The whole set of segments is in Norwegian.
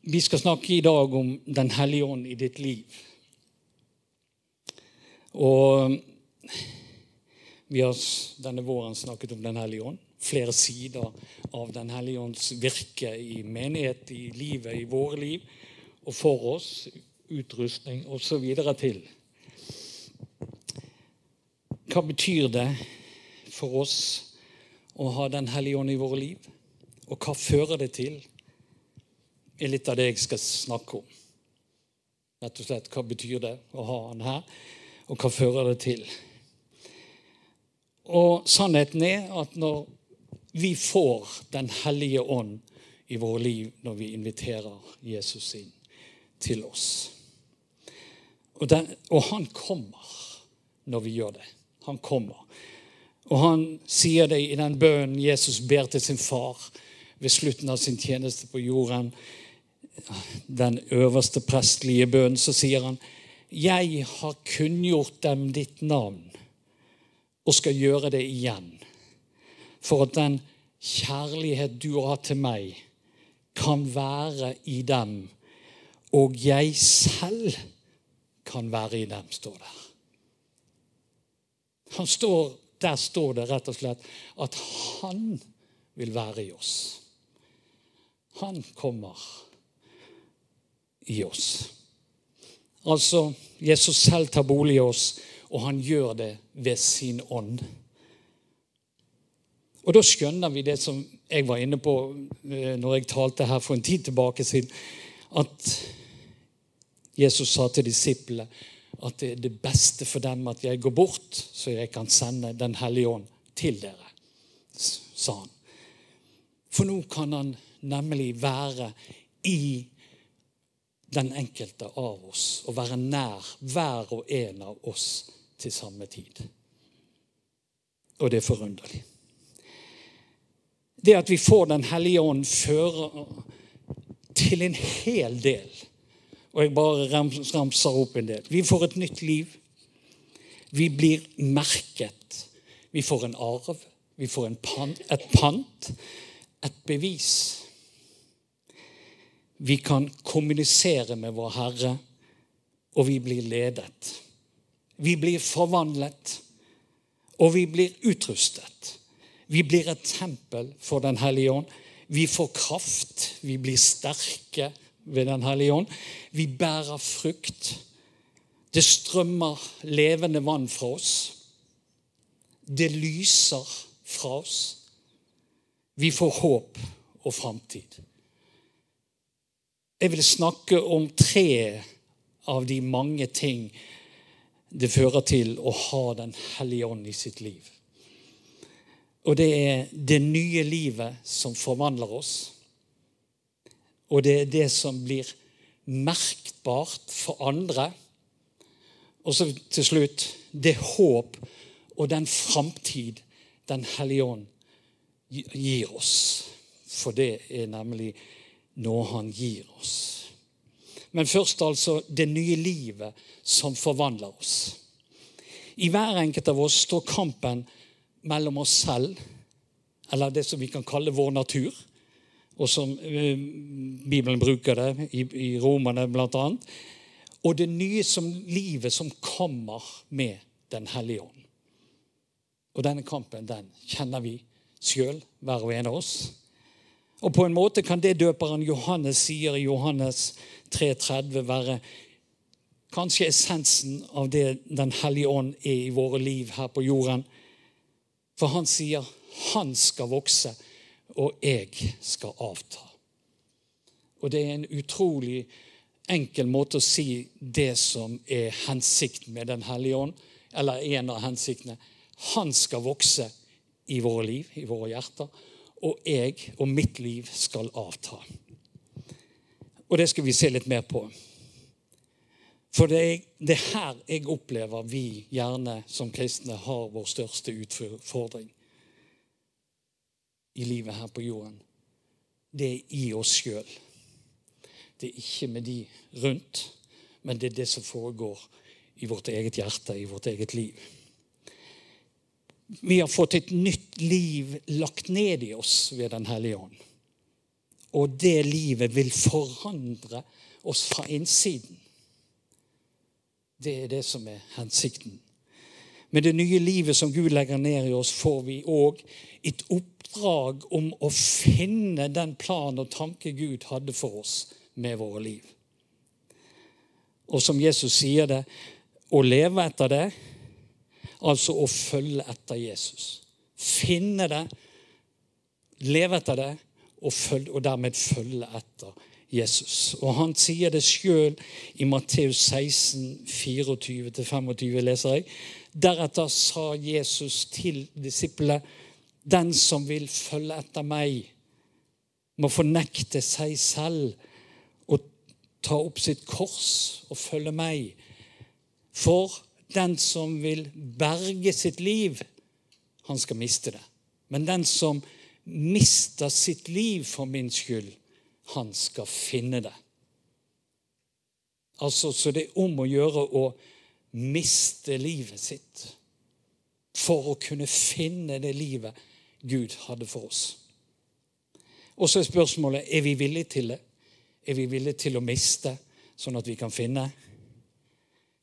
Vi skal snakke i dag om Den hellige ånd i ditt liv. Og vi har denne våren snakket om Den hellige ånd. Flere sider av Den hellige ånds virke i menighet, i livet, i våre liv og for oss. Utrustning osv. til. Hva betyr det for oss å ha Den hellige ånd i våre liv? Og hva fører det til? Er litt av det jeg skal snakke om. Rett og slett, Hva betyr det å ha han her, og hva fører det til? Og Sannheten er at når vi får Den hellige ånd i våre liv når vi inviterer Jesus inn til oss Og, den, og han kommer når vi gjør det. Han kommer. Og han sier det i den bønnen Jesus ber til sin far ved slutten av sin tjeneste på jorden den øverste prestlige bønnen, så sier han jeg har kunngjort dem ditt navn og skal gjøre det igjen. For at den kjærlighet du har til meg, kan være i dem, og jeg selv kan være i dem, står det. Står, der står det rett og slett at han vil være i oss. Han kommer i oss. Altså, Jesus selv tar bolig i oss, og han gjør det ved sin ånd. Og Da skjønner vi det som jeg var inne på eh, når jeg talte her for en tid tilbake siden, at Jesus sa til disiplene at det er det beste for dem at jeg går bort, så jeg kan sende Den hellige ånd til dere, sa han. For nå kan han nemlig være i den enkelte av oss og være nær hver og en av oss til samme tid. Og det er forunderlig. Det at vi får Den hellige ånd, fører til en hel del. Og jeg bare ramser opp en del. Vi får et nytt liv. Vi blir merket. Vi får en arv. Vi får pant, et pant. Et bevis vi kan kommunisere med vår Herre, og vi blir ledet. Vi blir forvandlet, og vi blir utrustet. Vi blir et tempel for Den hellige ånd. Vi får kraft. Vi blir sterke ved Den hellige ånd. Vi bærer frukt. Det strømmer levende vann fra oss. Det lyser fra oss. Vi får håp og framtid. Jeg vil snakke om tre av de mange ting det fører til å ha Den hellige ånd i sitt liv. Og det er det nye livet som forvandler oss. Og det er det som blir merkbart for andre. Og så til slutt det håp og den framtid Den hellige ånd gir oss. For det er nemlig når han gir oss. Men først altså det nye livet som forvandler oss. I hver enkelt av oss står kampen mellom oss selv, eller det som vi kan kalle vår natur, og som uh, Bibelen bruker det i, i Romerne bl.a., og det nye som livet som kommer med Den hellige ånd. Og denne kampen den kjenner vi sjøl, hver og en av oss. Og på en måte kan det døperen Johannes sier i Johannes 3,30 være kanskje essensen av det Den hellige ånd er i våre liv her på jorden. For han sier 'han skal vokse, og jeg skal avta'. Og det er en utrolig enkel måte å si det som er hensikten med Den hellige ånd, eller en av hensiktene. Han skal vokse i våre liv, i våre hjerter og jeg og mitt liv skal avta. Og det skal vi se litt mer på. For det er det her jeg opplever vi gjerne som kristne har vår største utfordring i livet her på jorden. Det er i oss sjøl. Det er ikke med de rundt, men det er det som foregår i vårt eget hjerte, i vårt eget liv. Vi har fått et nytt liv lagt ned i oss ved Den hellige ånd. Og det livet vil forandre oss fra innsiden. Det er det som er hensikten. Med det nye livet som Gud legger ned i oss, får vi òg et oppdrag om å finne den plan og tanke Gud hadde for oss med våre liv. Og som Jesus sier det å leve etter det, altså å følge etter Jesus. Finne det, leve etter det og, følge, og dermed følge etter Jesus. Og han sier det sjøl i Matteus 16, 24-25, leser jeg. Deretter sa Jesus til disiplene, den som vil følge etter meg, må fornekte seg selv og ta opp sitt kors og følge meg. For den som vil berge sitt liv, han skal miste det. Men den som mister sitt liv for min skyld, han skal finne det. Altså, Så det er om å gjøre å miste livet sitt for å kunne finne det livet Gud hadde for oss. Og så er spørsmålet er vi villige til det. Er vi villige til å miste, sånn at vi kan finne?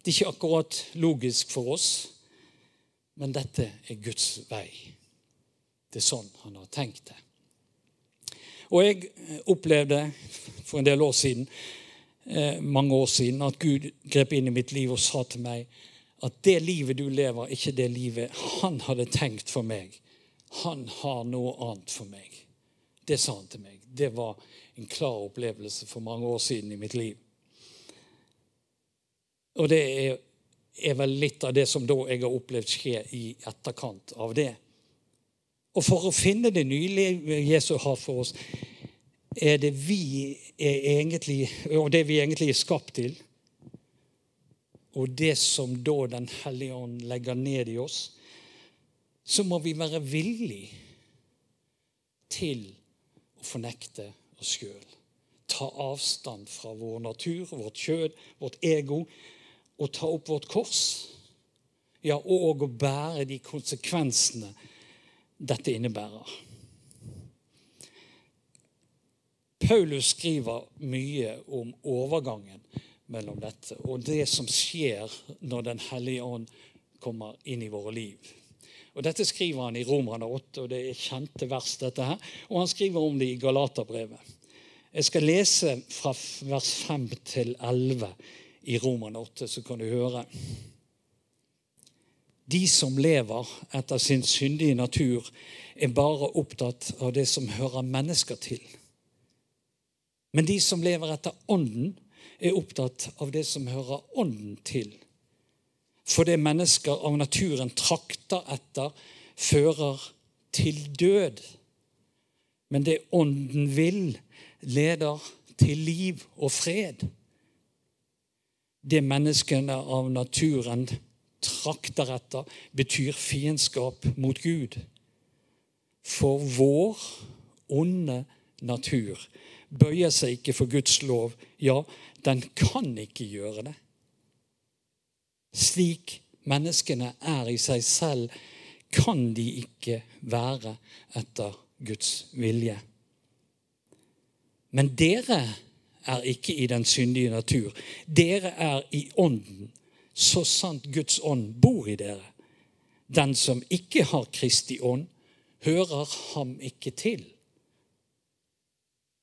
Det er ikke akkurat logisk for oss, men dette er Guds vei. Det er sånn han har tenkt det. Og jeg opplevde for en del år siden, eh, mange år siden at Gud grep inn i mitt liv og sa til meg at det livet du lever, ikke det livet han hadde tenkt for meg. Han har noe annet for meg. Det sa han til meg. Det var en klar opplevelse for mange år siden i mitt liv. Og det er, er vel litt av det som da jeg har opplevd skje i etterkant av det. Og for å finne det nye livet Jesus har for oss, er det vi er egentlig, og det vi egentlig er skapt til, og det som da Den hellige ånd legger ned i oss, så må vi være villige til å fornekte oss sjøl. Ta avstand fra vår natur, vårt kjød, vårt ego, og ta opp vårt kors. Ja, og å bære de konsekvensene dette innebærer. Paulus skriver mye om overgangen mellom dette og det som skjer når Den hellige ånd kommer inn i våre liv. Og Dette skriver han i Romerne 8, og det er kjente vers. dette her, Og han skriver om det i Galaterbrevet. Jeg skal lese fra vers 5 til 11 i Roman 8, så kan du høre. De som lever etter sin syndige natur, er bare opptatt av det som hører mennesker til. Men de som lever etter Ånden, er opptatt av det som hører Ånden til. For det mennesker av naturen trakter etter, fører til død. Men det Ånden vil, leder til liv og fred. Det menneskene av naturen trakter etter, betyr fiendskap mot Gud. For vår onde natur bøyer seg ikke for Guds lov. Ja, den kan ikke gjøre det. Slik menneskene er i seg selv, kan de ikke være etter Guds vilje. Men dere er ikke i den syndige natur. Dere er i ånden så sant Guds ånd bor i dere. Den som ikke har Kristi ånd, hører ham ikke til.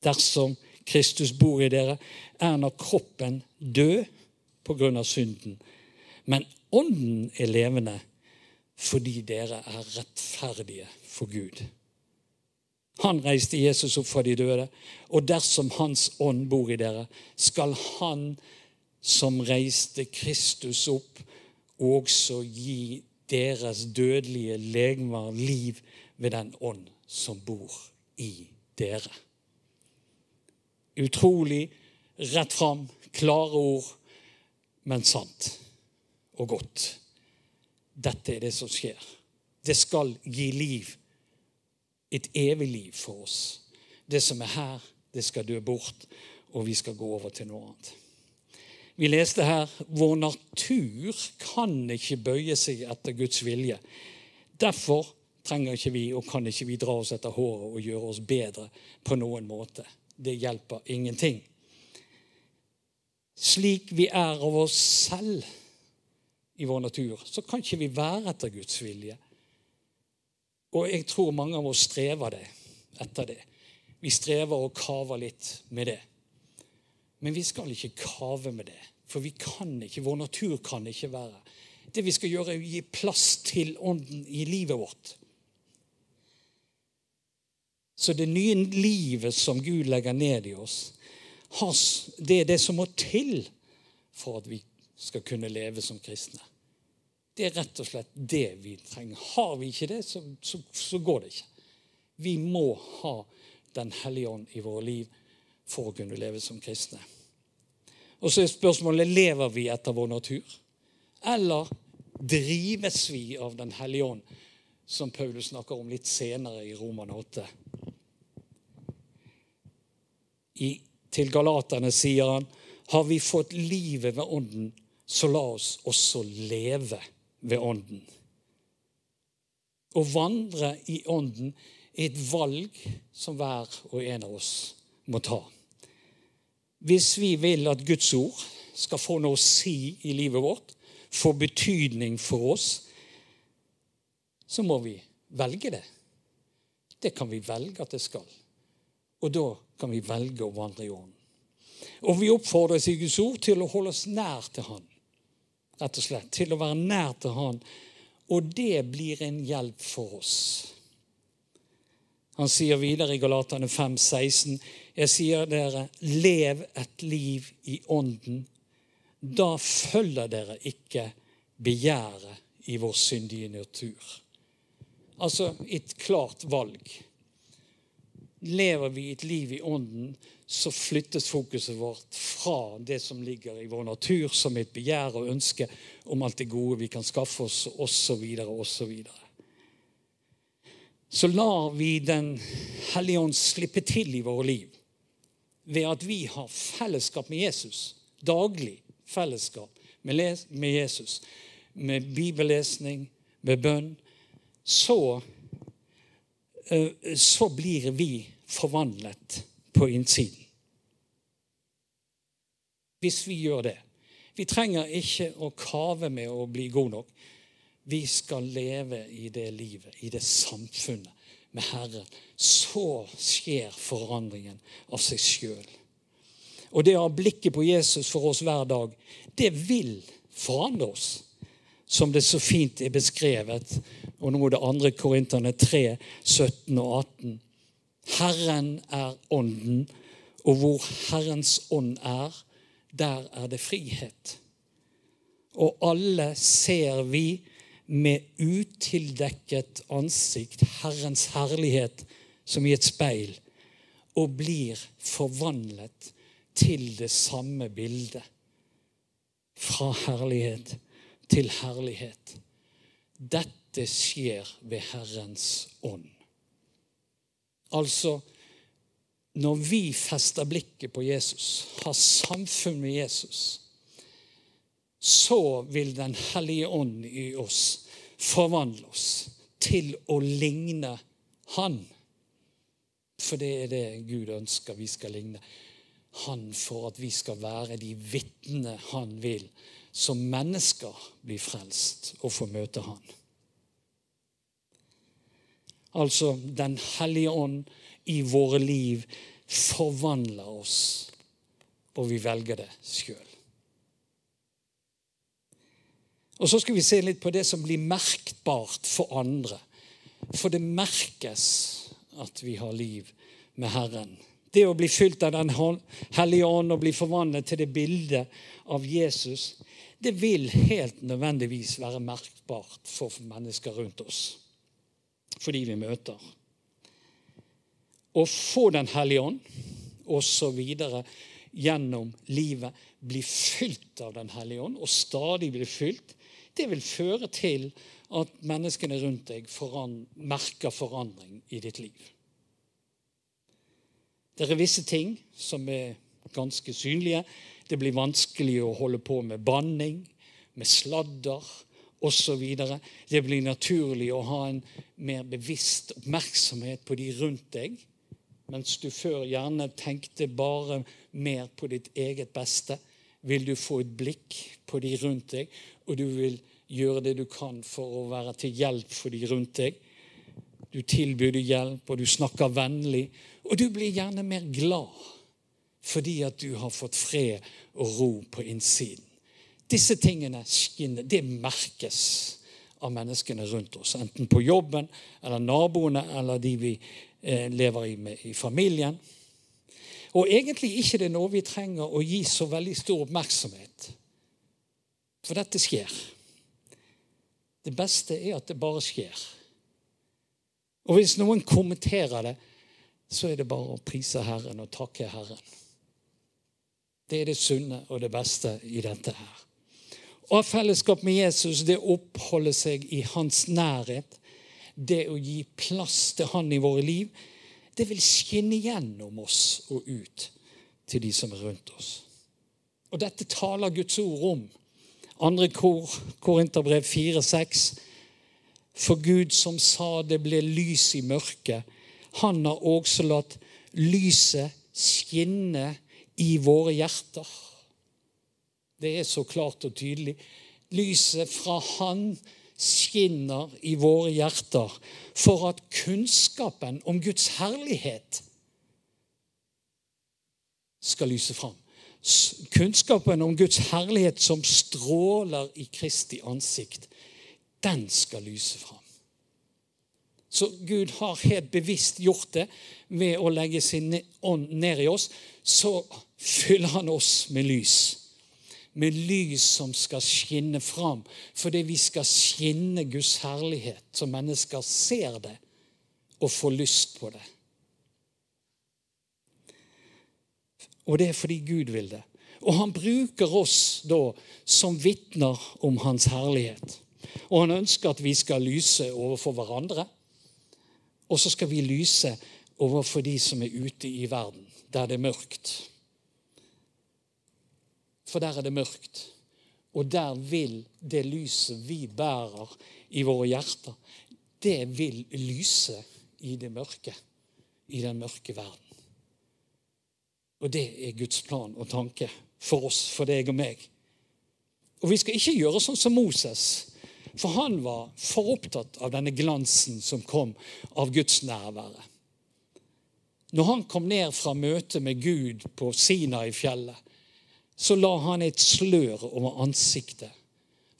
Dersom Kristus bor i dere, er når kroppen død av synden. Men ånden er levende fordi dere er rettferdige for Gud. Han reiste Jesus opp fra de døde, og dersom Hans ånd bor i dere, skal Han som reiste Kristus opp, også gi deres dødelige legemer liv ved den ånd som bor i dere. Utrolig rett fram, klare ord, men sant og godt. Dette er det som skjer. Det skal gi liv. Et evig liv for oss. Det som er her, det skal dø bort, og vi skal gå over til noe annet. Vi leste her vår natur kan ikke bøye seg etter Guds vilje. Derfor trenger ikke vi og kan ikke vi dra oss etter håret og gjøre oss bedre på noen måte. det hjelper ingenting. Slik vi er av oss selv i vår natur, så kan ikke vi være etter Guds vilje. Og jeg tror mange av oss strever det, etter det. Vi strever og kaver litt med det. Men vi skal ikke kave med det, for vi kan ikke, vår natur kan ikke være. Det vi skal gjøre, er å gi plass til Ånden i livet vårt. Så det nye livet som Gud legger ned i oss, det er det som må til for at vi skal kunne leve som kristne. Det er rett og slett det vi trenger. Har vi ikke det, så, så, så går det ikke. Vi må ha Den hellige ånd i våre liv for å kunne leve som kristne. Og så er spørsmålet lever vi etter vår natur, eller drives vi av Den hellige ånd, som Paulus snakker om litt senere i Roman 8. I, til galaterne sier han har vi fått livet ved Ånden, så la oss også leve ved Ånden. Å vandre i Ånden er et valg som hver og en av oss må ta. Hvis vi vil at Guds ord skal få noe å si i livet vårt, få betydning for oss, så må vi velge det. Det kan vi velge at det skal. Og da kan vi velge å vandre i ånden. Og vi oppfordres i Guds ord til å holde oss nær til Han. Rett og slett. Til å være nær til Han. Og det blir en hjelp for oss. Han sier videre i Galatane 5, 16, Jeg sier dere, lev et liv i Ånden. Da følger dere ikke begjæret i vår syndige natur. Altså et klart valg. Lever vi et liv i Ånden, så flyttes fokuset vårt fra det som ligger i vår natur, som et begjær og ønske om alt det gode vi kan skaffe oss, osv., osv. Så lar vi Den hellige ånd slippe til i våre liv ved at vi har fellesskap med Jesus. Daglig fellesskap med Jesus. Med bibellesning, med bønn. Så Eh, så blir vi forvandlet på innsiden. Hvis vi gjør det. Vi trenger ikke å kave med å bli god nok. Vi skal leve i det livet, i det samfunnet med Herren. Så skjer forandringen av seg sjøl. Og det å ha blikket på Jesus for oss hver dag, det vil forandre oss. Som det så fint er beskrevet og nå er det andre Korinterne 3, 17 og 18. Herren er ånden, og hvor Herrens ånd er, der er det frihet. Og alle ser vi med utildekket ansikt Herrens herlighet som i et speil, og blir forvandlet til det samme bildet. Fra herlighet til herlighet. Dette skjer ved Herrens ånd. Altså når vi fester blikket på Jesus, har samfunn med Jesus, så vil Den hellige ånd i oss forvandle oss til å ligne Han. For det er det Gud ønsker vi skal ligne. Han for at vi skal være de vitnene han vil, som mennesker blir frelst og får møte han. Altså Den hellige ånd i våre liv forvandler oss, og vi velger det sjøl. Og Så skal vi se litt på det som blir merkbart for andre. For det merkes at vi har liv med Herren. Det å bli fylt av Den hellige ånd og bli forvandlet til det bildet av Jesus, det vil helt nødvendigvis være merkbart for mennesker rundt oss fordi vi møter. Å få Den hellige ånd osv. gjennom livet, bli fylt av Den hellige ånd og stadig bli fylt, det vil føre til at menneskene rundt deg foran, merker forandring i ditt liv. Det er visse ting som er ganske synlige. Det blir vanskelig å holde på med banning, med sladder, osv. Det blir naturlig å ha en mer bevisst oppmerksomhet på de rundt deg mens du før gjerne tenkte bare mer på ditt eget beste, vil du få et blikk på de rundt deg, og du vil gjøre det du kan for å være til hjelp for de rundt deg. Du tilbyr hjelp, og du snakker vennlig, og du blir gjerne mer glad fordi at du har fått fred og ro på innsiden. Disse tingene skinner. Det merkes av menneskene rundt oss. Enten på jobben eller naboene eller de vi lever i, med, i familien. Og egentlig ikke det er noe vi trenger å gi så veldig stor oppmerksomhet. For dette skjer. Det beste er at det bare skjer. Og hvis noen kommenterer det, så er det bare å prise Herren og takke Herren. Det er det sunne og det beste i dette her. Ha fellesskap med Jesus, det oppholder seg i hans nærhet, det å gi plass til han i våre liv, det vil skinne gjennom oss og ut til de som er rundt oss. Og dette taler Guds ord om. Andre kor, Korinterbrev 4,6. For Gud som sa det ble lys i mørket, han har også latt lyset skinne i våre hjerter. Det er så klart og tydelig. Lyset fra Han skinner i våre hjerter for at kunnskapen om Guds herlighet skal lyse fram. Kunnskapen om Guds herlighet som stråler i Kristi ansikt, den skal lyse fram. Så Gud har helt bevisst gjort det ved å legge sin ånd ned i oss. Så fyller han oss med lys med lys som skal skinne fram. Fordi vi skal skinne Guds herlighet, så mennesker ser det og får lyst på det. Og det er fordi Gud vil det. Og han bruker oss da som vitner om hans herlighet. Og han ønsker at vi skal lyse overfor hverandre. Og så skal vi lyse overfor de som er ute i verden, der det er mørkt for der er det mørkt. Og der vil det lyset vi bærer i våre hjerter, det vil lyse i det mørke, i den mørke verden. Og det er Guds plan og tanke for oss, for deg og meg. Og vi skal ikke gjøre sånn som Moses, for han var for opptatt av denne glansen som kom av Guds nærvære. Når han kom ned fra møtet med Gud på Sinai-fjellet, så la han et slør over ansiktet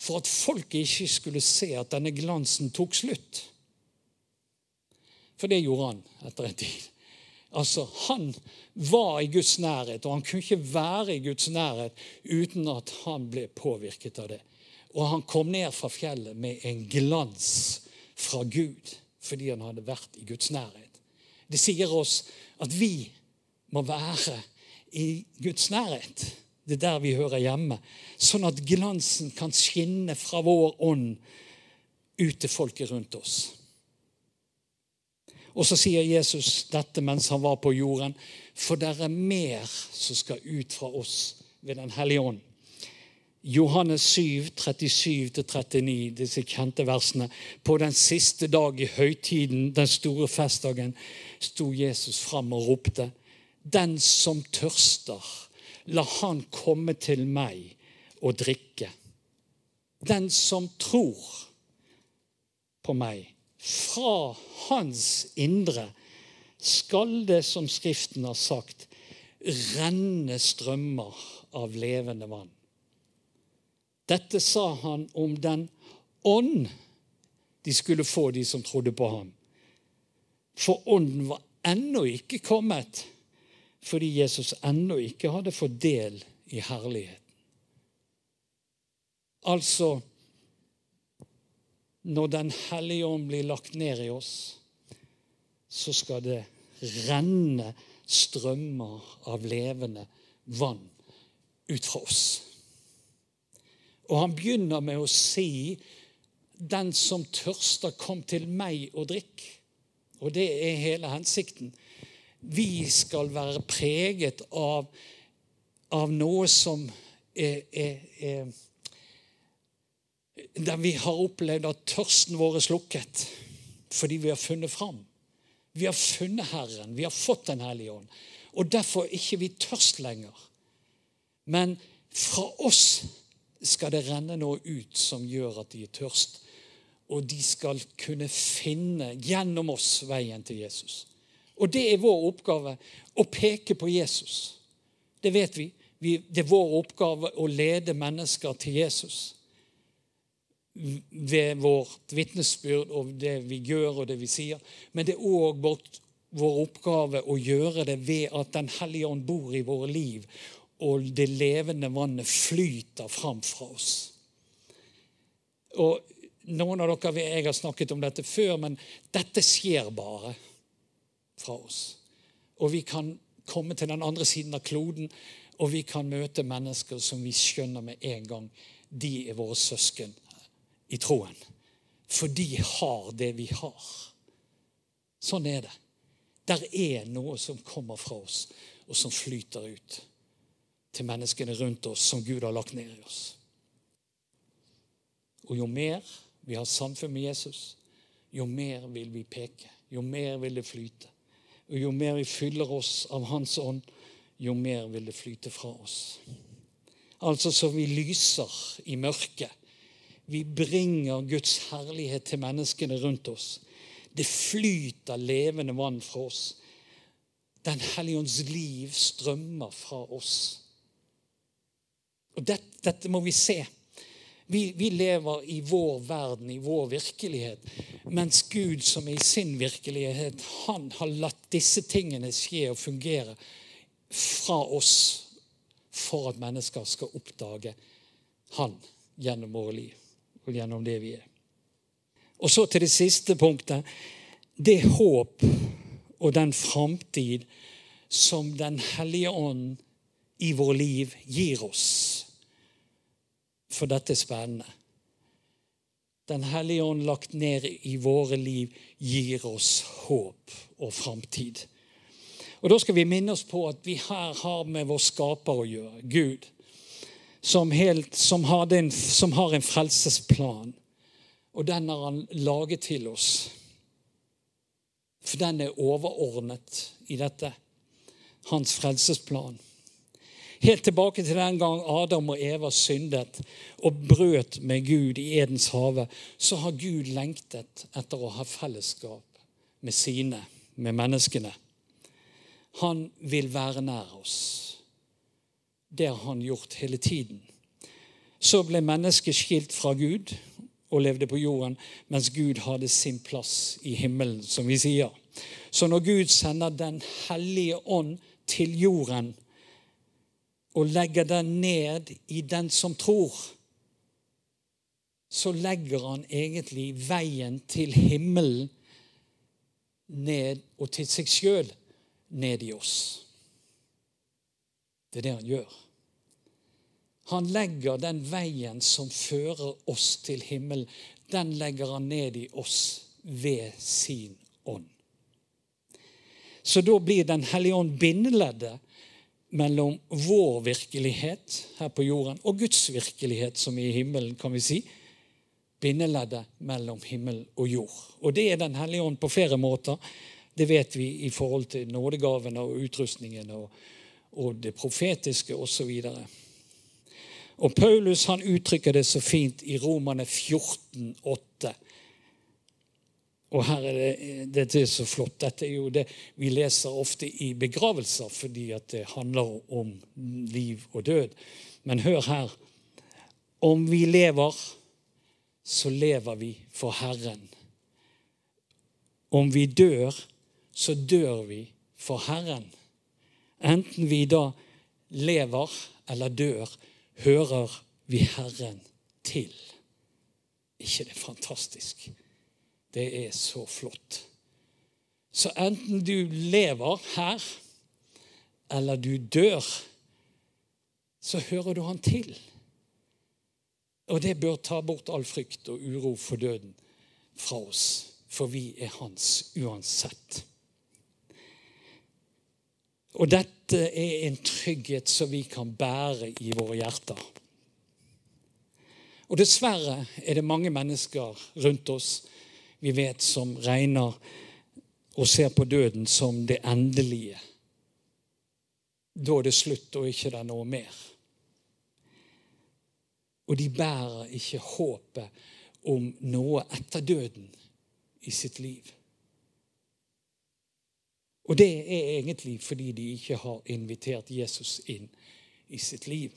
for at folket ikke skulle se at denne glansen tok slutt. For det gjorde han etter en tid. Altså, Han var i Guds nærhet, og han kunne ikke være i Guds nærhet uten at han ble påvirket av det. Og han kom ned fra fjellet med en glans fra Gud fordi han hadde vært i Guds nærhet. Det sier oss at vi må være i Guds nærhet. Det er der vi hører hjemme. Sånn at glansen kan skinne fra vår ånd ut til folket rundt oss. Og så sier Jesus dette mens han var på jorden. For det er mer som skal ut fra oss ved Den hellige ånd. Johannes 7, 37-39, disse kjente versene. På den siste dag i høytiden, den store festdagen, sto Jesus fram og ropte. Den som tørster, La han komme til meg og drikke. Den som tror på meg, fra hans indre skal det, som Skriften har sagt, renne strømmer av levende vann. Dette sa han om den ånd de skulle få, de som trodde på ham. For ånden var ennå ikke kommet fordi Jesus ennå ikke hadde fått del i herligheten. Altså Når Den hellige ånd blir lagt ned i oss, så skal det renne strømmer av levende vann ut fra oss. Og han begynner med å si 'Den som tørster, kom til meg og drikk'. Og det er hele hensikten vi skal være preget av, av noe som er, er, er, Der vi har opplevd at tørsten vår er slukket fordi vi har funnet fram. Vi har funnet Herren. Vi har fått Den hellige ånd. Og derfor er ikke vi tørst lenger. Men fra oss skal det renne noe ut som gjør at de er tørst. Og de skal kunne finne gjennom oss veien til Jesus. Og det er vår oppgave å peke på Jesus. Det vet vi. Det er vår oppgave å lede mennesker til Jesus ved vårt vitnesbyrd og det vi gjør og det vi sier. Men det er òg vår oppgave å gjøre det ved at Den hellige ånd bor i våre liv, og det levende vannet flyter fram fra oss. Og Noen av dere jeg har snakket om dette før, men dette skjer bare fra oss. Og vi kan komme til den andre siden av kloden, og vi kan møte mennesker som vi skjønner med en gang de er våre søsken i troen. For de har det vi har. Sånn er det. Der er noe som kommer fra oss, og som flyter ut til menneskene rundt oss, som Gud har lagt ned i oss. Og jo mer vi har samfunn med Jesus, jo mer vil vi peke. Jo mer vil det flyte. Og jo mer vi fyller oss av Hans ånd, jo mer vil det flyte fra oss. Altså så vi lyser i mørket vi bringer Guds herlighet til menneskene rundt oss. Det flyter levende vann fra oss. Den hellige ånds liv strømmer fra oss. Og dette, dette må vi se. Vi, vi, lever i vår verden, i vår virkelighet. Mens Gud, som er i sin virkelighet, han har latt disse tingene skje og fungere fra oss for at mennesker skal oppdage Han gjennom våre liv og gjennom det vi er. Og så til det siste punktet. Det håp og den framtid som Den hellige ånd i vår liv gir oss. For dette er spennende. Den hellige ånd lagt ned i våre liv gir oss håp og framtid. Og Da skal vi minne oss på at vi her har med vår skaper å gjøre, Gud som, helt, som, en, som har en frelsesplan. Og den har han laget til oss. For den er overordnet i dette. Hans frelsesplan. Helt tilbake til den gang Adam og Eva syndet og brøt med Gud i Edens hage, så har Gud lengtet etter å ha fellesskap med sine, med menneskene. Han vil være nær oss. Det har han gjort hele tiden. Så ble mennesket skilt fra Gud og levde på jorden, mens Gud hadde sin plass i himmelen, som vi sier. Så når Gud sender Den hellige ånd til jorden og legger den ned i den som tror, så legger han egentlig veien til himmelen ned, og til seg sjøl ned i oss. Det er det han gjør. Han legger den veien som fører oss til himmelen, den legger han ned i oss ved sin ånd. Så da blir Den hellige ånd bindeleddet mellom vår virkelighet her på jorden og Guds virkelighet, som er i himmelen, kan vi si. Bindeleddet mellom himmel og jord. Og det er Den hellige ånd på flere måter. Det vet vi i forhold til nådegavene og utrustningen og, og det profetiske osv. Og Paulus han uttrykker det så fint i Romane 14, 8. Og her er det, Dette er så flott. Dette er jo det vi leser ofte i begravelser fordi at det handler om liv og død. Men hør her. Om vi lever, så lever vi for Herren. Om vi dør, så dør vi for Herren. Enten vi da lever eller dør, hører vi Herren til. ikke det er fantastisk? Det er så flott. Så enten du lever her, eller du dør, så hører du han til. Og det bør ta bort all frykt og uro for døden fra oss, for vi er hans uansett. Og dette er en trygghet som vi kan bære i våre hjerter. Og dessverre er det mange mennesker rundt oss vi vet som regner og ser på døden som det endelige. Da er det slutt, og ikke det er noe mer. Og de bærer ikke håpet om noe etter døden i sitt liv. Og det er egentlig fordi de ikke har invitert Jesus inn i sitt liv.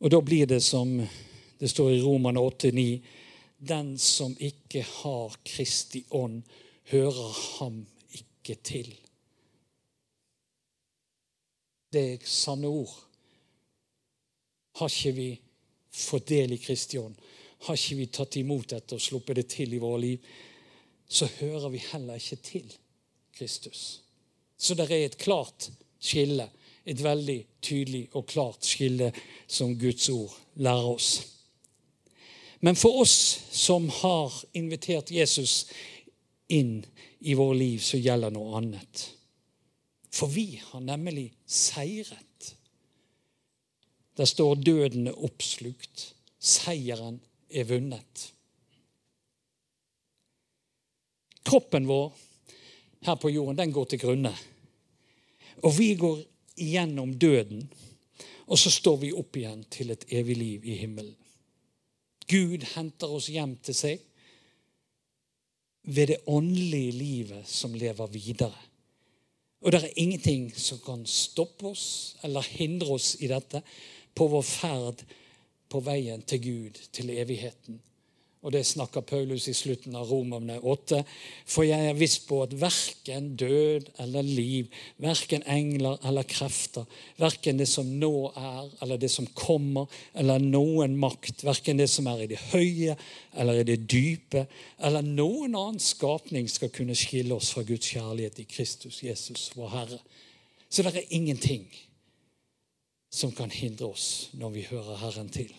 Og da blir det som det står i Romane 8,9.: Den som ikke har Kristi ånd, hører ham ikke til. Det er sanne ord. Har ikke vi fått del i Kristi ånd, har ikke vi tatt imot dette og sluppet det til i våre liv, så hører vi heller ikke til Kristus. Så det er et klart skille, et veldig tydelig og klart skille som Guds ord lærer oss. Men for oss som har invitert Jesus inn i våre liv, så gjelder noe annet. For vi har nemlig seiret. Der står 'døden er oppslukt'. Seieren er vunnet. Kroppen vår her på jorden, den går til grunne. Og vi går igjennom døden, og så står vi opp igjen til et evig liv i himmelen. Gud henter oss hjem til seg ved det åndelige livet som lever videre. Og det er ingenting som kan stoppe oss eller hindre oss i dette på vår ferd på veien til Gud, til evigheten. Og det snakker Paulus i slutten av Romerne 8. For jeg er viss på at verken død eller liv, verken engler eller krefter, verken det som nå er eller det som kommer, eller noen makt, verken det som er i det høye eller i det dype, eller noen annen skapning skal kunne skille oss fra Guds kjærlighet i Kristus Jesus, vår Herre. Så det er ingenting som kan hindre oss når vi hører Herren til,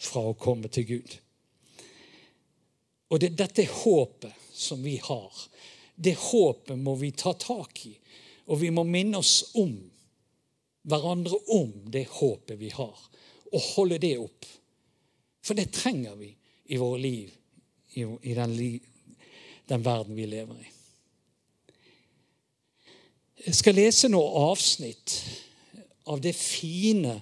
fra å komme til Gud. Og det, dette håpet som vi har, det håpet må vi ta tak i. Og vi må minne oss om hverandre om det håpet vi har, og holde det opp. For det trenger vi i våre liv, i, i den, den verden vi lever i. Jeg skal lese noen avsnitt av det fine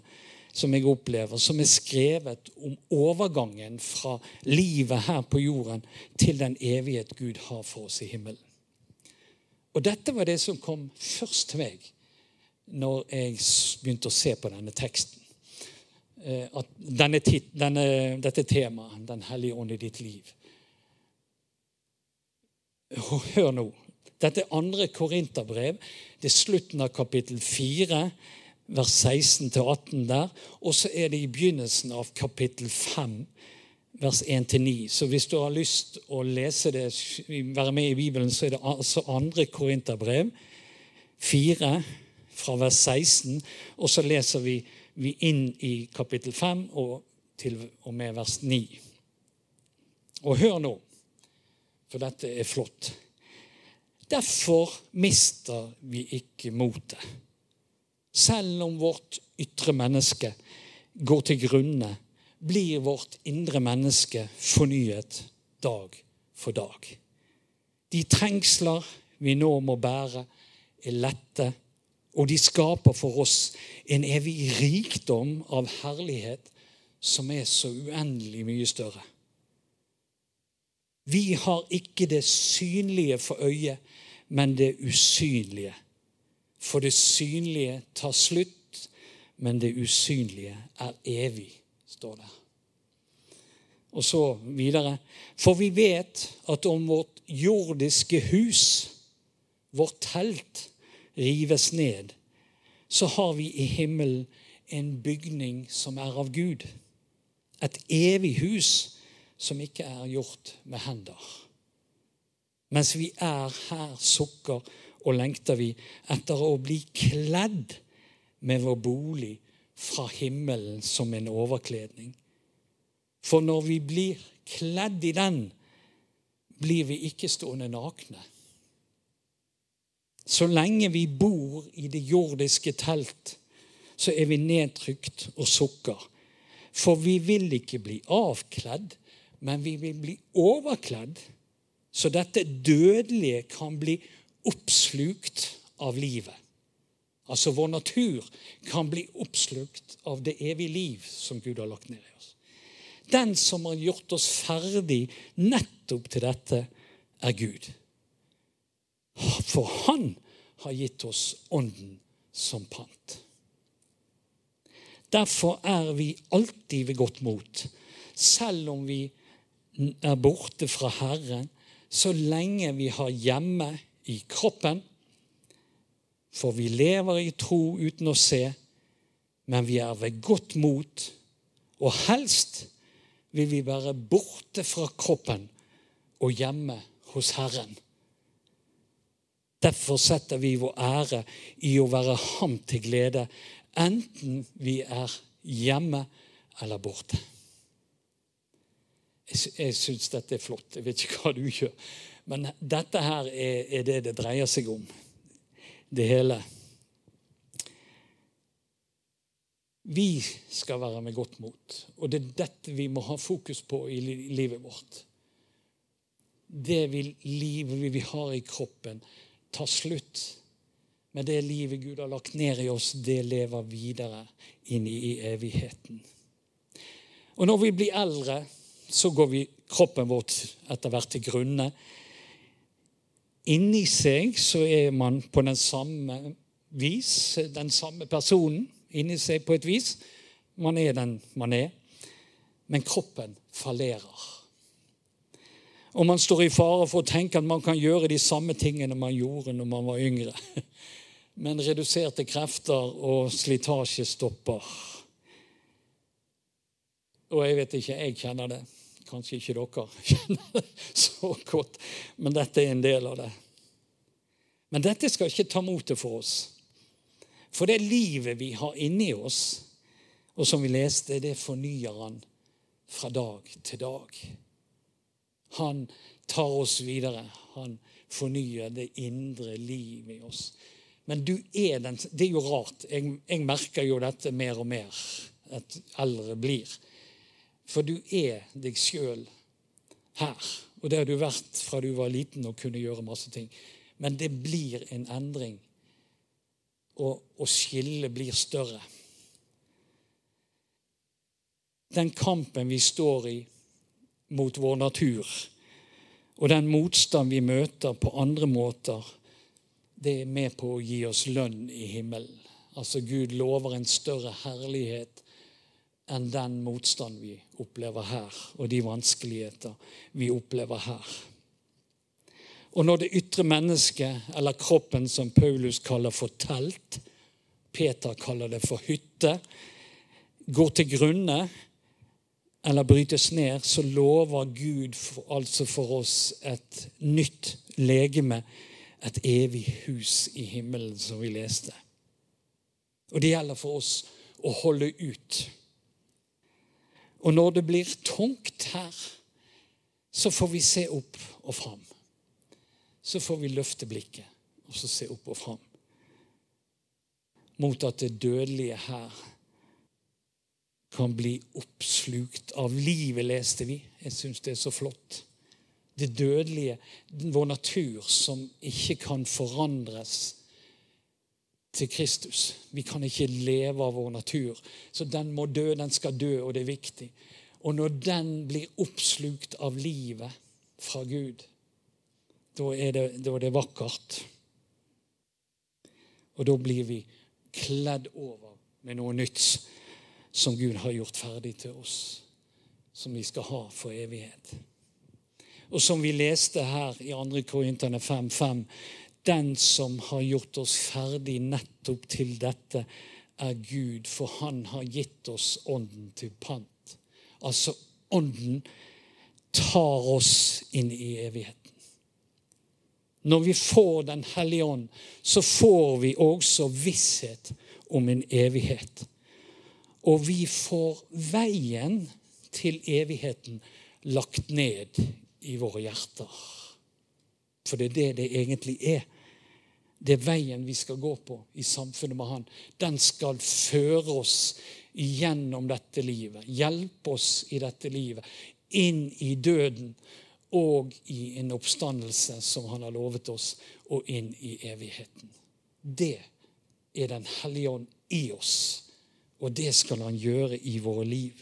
som jeg opplever, som er skrevet om overgangen fra livet her på jorden til den evighet Gud har for oss i himmelen. Og dette var det som kom først til meg når jeg begynte å se på denne teksten. Eh, at denne, denne, dette temaet, Den hellige ånd i ditt liv. Hør nå. Dette er andre korinterbrev. Det er slutten av kapittel 4 vers 16-18 der. Og så er det i begynnelsen av kapittel 5, vers 1-9. Så hvis du har lyst å lese det, være med i Bibelen, så er det altså andre Korinterbrev, 4, fra vers 16. Og så leser vi, vi inn i kapittel 5 og til og med vers 9. Og hør nå, for dette er flott. Derfor mister vi ikke motet. Selv om vårt ytre menneske går til grunne, blir vårt indre menneske fornyet dag for dag. De trengsler vi nå må bære, er lette, og de skaper for oss en evig rikdom av herlighet som er så uendelig mye større. Vi har ikke det synlige for øyet, men det usynlige for det synlige tar slutt, men det usynlige er evig, står det. Og så videre. For vi vet at om vårt jordiske hus, vårt telt, rives ned, så har vi i himmelen en bygning som er av Gud. Et evig hus som ikke er gjort med hender. Mens vi er her sukker og lengter vi etter å bli kledd med vår bolig fra himmelen som en overkledning. For når vi blir kledd i den, blir vi ikke stående nakne. Så lenge vi bor i det jordiske telt, så er vi nedtrykt og sukker. For vi vil ikke bli avkledd, men vi vil bli overkledd Så dette dødelige kan bli oppslukt av livet. Altså vår natur kan bli oppslukt av det evige liv som Gud har lagt ned i oss. Den som har gjort oss ferdig nettopp til dette, er Gud. For han har gitt oss Ånden som pant. Derfor er vi alltid ved godt mot, selv om vi er borte fra Herren, så lenge vi har hjemme i kroppen. For vi lever i tro uten å se, men vi er ved godt mot, og helst vil vi være borte fra kroppen og hjemme hos Herren. Derfor setter vi vår ære i å være ham til glede, enten vi er hjemme eller borte. Jeg, syns dette er flott. Jeg vet ikke hva du gjør. Men dette her er, er det det dreier seg om. Det hele. Vi skal være med godt mot. Og det er dette vi må ha fokus på i livet vårt. Det vi, livet vi har i kroppen, tar slutt. Men det livet Gud har lagt ned i oss, det lever videre inn i evigheten. Og når vi blir eldre, så går vi kroppen vårt etter hvert til grunne. Inni seg så er man på den samme vis, den samme personen inni seg på et vis. Man er den man er. Men kroppen fallerer. Og man står i fare for å tenke at man kan gjøre de samme tingene man gjorde når man var yngre. Men reduserte krefter og slitasje stopper. Og jeg vet ikke, jeg kjenner det. Kanskje ikke dere kjenner det så godt, men dette er en del av det. Men dette skal ikke ta motet for oss. For det livet vi har inni oss, og som vi leste, det fornyer han fra dag til dag. Han tar oss videre. Han fornyer det indre liv i oss. Men du er den Det er jo rart. Jeg, jeg merker jo dette mer og mer at eldre blir. For du er deg sjøl her. Og det har du vært fra du var liten og kunne gjøre masse ting. Men det blir en endring. Og, og skillet blir større. Den kampen vi står i, mot vår natur. Og den motstand vi møter på andre måter, det er med på å gi oss lønn i himmelen. Altså Gud lover en større herlighet enn den motstand vi opplever her, og de vanskeligheter vi opplever her. Og når det ytre mennesket, eller kroppen, som Paulus kaller for telt, Peter kaller det for hytte, går til grunne, eller brytes ned, så lover Gud for, altså for oss et nytt legeme, et evig hus i himmelen, som vi leste. Og det gjelder for oss å holde ut. Og når det blir tungt her, så får vi se opp og fram. Så får vi løfte blikket og så se opp og fram. Mot at det dødelige her kan bli oppslukt av livet, leste vi. Jeg syns det er så flott. Det dødelige, vår natur, som ikke kan forandres til Kristus. Vi kan ikke leve av vår natur. Så den må dø, den skal dø, og det er viktig. Og når den blir oppslukt av livet fra Gud, da er det, da er det vakkert. Og da blir vi kledd over med noe nytt som Gud har gjort ferdig til oss, som vi skal ha for evighet. Og som vi leste her i 2. Korinterne 5.5.: Den som har gjort oss ferdig nettopp til dette, er Gud, for han har gitt oss Ånden til pant. Altså Ånden tar oss inn i evigheten. Når vi får Den hellige ånd, så får vi også visshet om en evighet. Og vi får veien til evigheten lagt ned i våre hjerter. For det er det det egentlig er. Det er veien vi skal gå på i samfunnet med Han. Den skal føre oss gjennom dette livet. Hjelpe oss i dette livet. Inn i døden og i en oppstandelse som han har lovet oss, og inn i evigheten. Det er Den hellige ånd i oss, og det skal han gjøre i våre liv.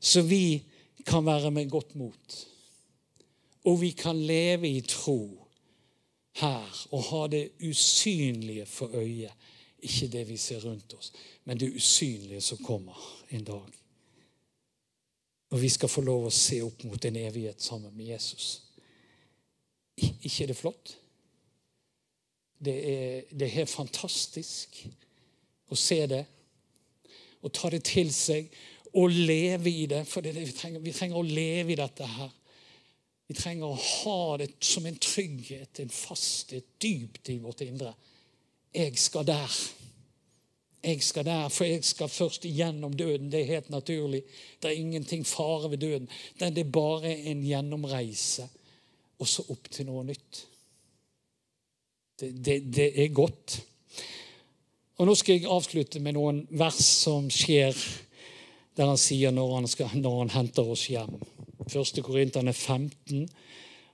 Så vi kan være med godt mot, og vi kan leve i tro her og ha det usynlige for øyet. Ikke det vi ser rundt oss, men det usynlige som kommer en dag. Og vi skal få lov å se opp mot en evighet sammen med Jesus. Ikke er det flott? Det er, det er fantastisk å se det og ta det til seg og leve i det. For det det vi trenger. Vi trenger å leve i dette her. Vi trenger å ha det som en trygghet, en fasthet dypt i vårt indre. Jeg skal der. Jeg skal der, for jeg skal først igjennom døden. Det er helt naturlig. Det er ingenting fare ved døden. Det er bare en gjennomreise, og så opp til noe nytt. Det, det, det, er godt. Og Nå skal jeg avslutte med noen vers som skjer der han sier når han, skal, når han henter oss hjem. 1. Korinterne 15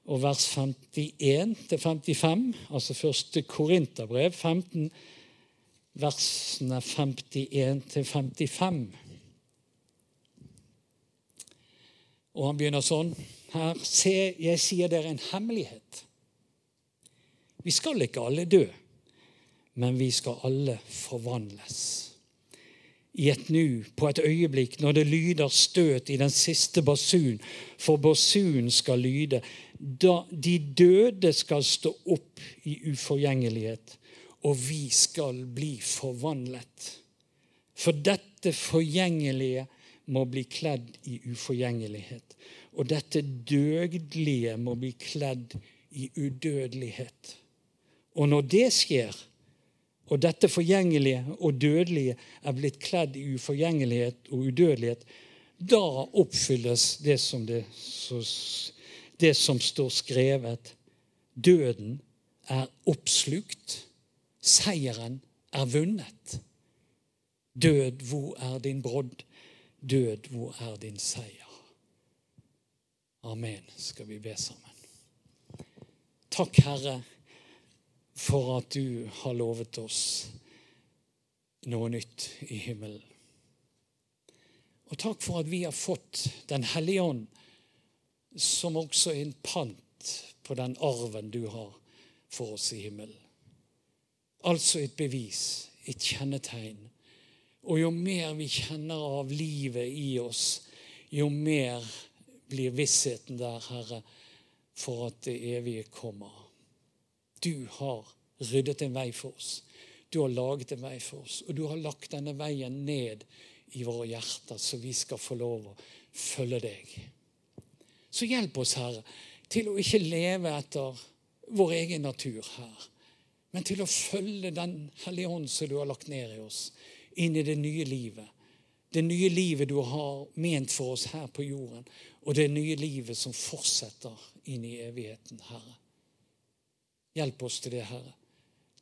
og vers 51 til 55. Altså 1. Korinterbrev 15 versene 51 til 55. Og han begynner sånn her, Se, jeg sier dere en hemmelighet. Vi skal ikke alle dø, men vi skal alle forvandles. I et nu, på et øyeblikk, når det lyder støt i den siste basun, for basunen skal lyde, da de døde skal stå opp i uforgjengelighet og vi skal bli forvandlet. For dette forgjengelige må bli kledd i uforgjengelighet. Og dette dødelige må bli kledd i udødelighet. Og når det skjer, og dette forgjengelige og dødelige er blitt kledd i uforgjengelighet og udødelighet, da oppfylles det som, det, det som står skrevet. Døden er oppslukt Seieren er vunnet. Død, hvor er din brodd? Død, hvor er din seier? Amen, skal vi be sammen. Takk, Herre, for at du har lovet oss noe nytt i himmelen. Og takk for at vi har fått Den hellige ånd, som også er en pant på den arven du har for oss i himmelen. Altså et bevis, et kjennetegn. Og jo mer vi kjenner av livet i oss, jo mer blir vissheten der, Herre, for at det evige kommer. Du har ryddet en vei for oss. Du har laget en vei for oss, og du har lagt denne veien ned i våre hjerter, så vi skal få lov å følge deg. Så hjelp oss, Herre, til å ikke leve etter vår egen natur her men til å følge Den hellige ånd som du har lagt ned i oss, inn i det nye livet. Det nye livet du har ment for oss her på jorden, og det nye livet som fortsetter inn i evigheten, Herre. Hjelp oss til det, Herre.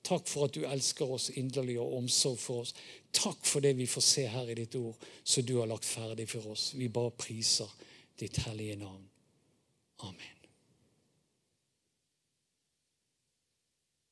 Takk for at du elsker oss inderlig og omsorg for oss. Takk for det vi får se her i ditt ord, som du har lagt ferdig for oss. Vi bare priser ditt hellige navn. Amen.